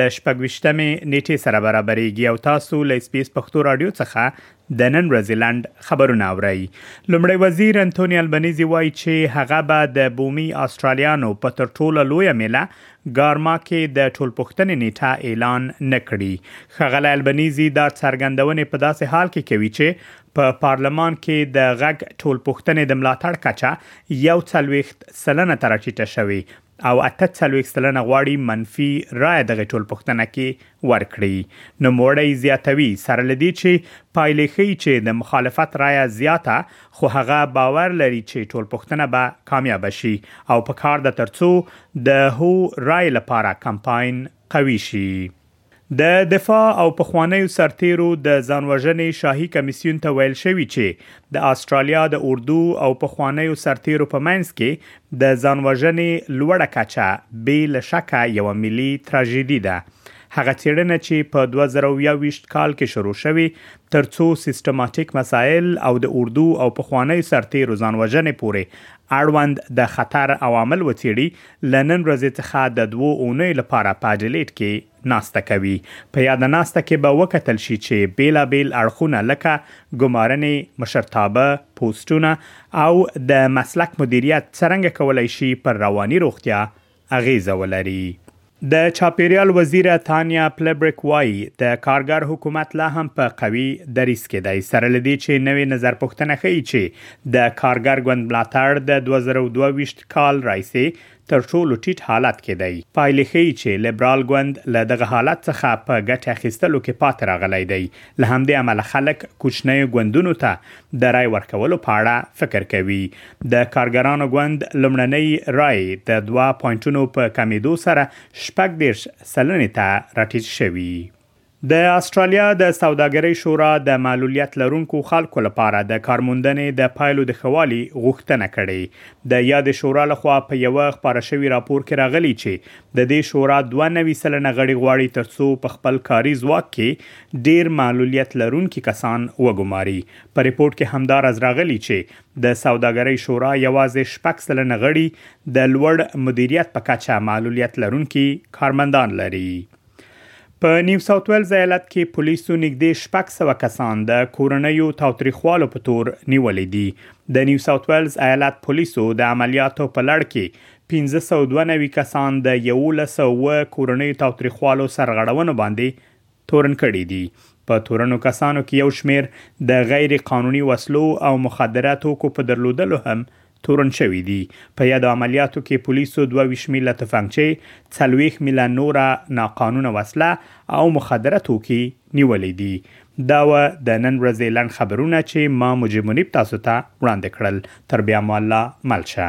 له شپږ ویشتمې نیټې سره برابریږي او تاسو له اسپیس پښتو رادیو څخه د نن ورځې لنډ خبرونه اورئ لومړی وزیر انتونی البنیزي وایي چې هغه به د بومي آسترالیانو په تر ټوله لویه میله ګارما کې د ټولپوښتنې نیټه اعلان نه کړي ښاغلی البنیزي دا څرګندونې په داسې حال کې کوي چې په پارلمان کې د غږ ټولپوښتنې د ملاتړ کچه یو څلوېښت سلنه ته راټیټه شوې او اته څلوېښت سلنه غواړي منفي رایه دغې ټولپوښتنه کې ورکړي. نوموړی زیاتوي، سره له دې چې پایلې ښيي چې د مخالفت رایه زیاته، خو هغه باور لري چې ټولپوښتنه به کامیابه شي او پکار ده ترڅو د هو رایې لپاره کمپاین قوي شي. د دفاع او پخوانیو سرتېرو د ځان وژنې شاهي کمېسیون ته ویل شوي چې د اسټرالیا د اردو او پخوانیو سرتېرو په منځ کې د ځان وژنې لوړه کچه بې له شکه یوه ملي تراژیدي ده. هغه څېړنه چې په دوه زره او یوویشت کال کې شروع شوې تر څو سیستماتیک مسایل او د اردو او پخوانیو سرتېرو ځان وژنې پورې اړوند د خطر عوامل وڅېړي، له نن ورځې څخه د دوو اونیو لپاره په اډیلیډ کې ناسته کوي. په یاده ناسته کې به وکتل شي چې بېلابېل اړخونه لکه ګمارنې، مشرتابه، پوسټونه او د مسلک مدیریت څرنګه کولای شي پر رواني روغتیا اغېزه ولري. د چاپېریال وزیره تانیا پلبریک وايي، د کارګر حکومت لا هم په قوي دریځ کې دی، سره له دې چې نوې نظرپوښتنه ښيي چې د کارګر ګوند ملاتړ د 2022 کال راهیسې تر ټولو ټیټ حالت کې دی. پایلې ښیي چې لیبرال ګوند له دغه حالت څخه په ګټې اخیستلو کې پاتې راغلی دی، له همدې امله خلک کوچنیو ګوندونو ته د رای ورکولو په اړه فکر کوي. د کارګرانو ګوند لومړنۍ رایې د دوه پوینټونو په کمېدو سره شپږ دېرش سلنې ته راټیټې شوي. د استرالیا د سوداګرۍ شورا د معلولیت لرونکو خلکو لپاره د کارموندنې د پایلو د خوالي غوښتنه کړې د یاد شورا لخوا په یو خبره شوی راپور کې راغلی چې د دې شورا 92 سلنه غړي غواړي ترڅو په خپل کاري ځواک کې ډیر معلولیت لرونکي کسان وګماري په ریپورت کې همدارز راغلی چې د سوداګرۍ شورا یوازې شپږ سلنه غړي د لوړ مدیریت په کچه معلولیت لرونکي کارمندان لري په نیو ساوت ویلز ایالت کې پولیسو نږدې شپږ سوه کسان د کورنیو تاوتریخوالو په تور نیولي دي د نیو ساوت ویلز ایالت پولیسو د عملیاتو په لړ کې 1592 کسان د 1100 کورنیو تاوتریخوالو سرغړونو باندې تورن کړي دي په تورنو کسانو کې یو شمیر د غیر قانوني وسلو او مخدره توکو په درلودلو هم تورن شوي دي. په یادو عملیاتو کې پولیسو دوه ویشت میله تفنګچې، څلوېښت میله نوره ناقانونه وسله او مخدره توکي نیولي دي. دا وه د نن ورځې لنډ خبرونه چې ما مجیب منیب تاسو ته وړاندې کړل. تر بیا مو الله مل شه.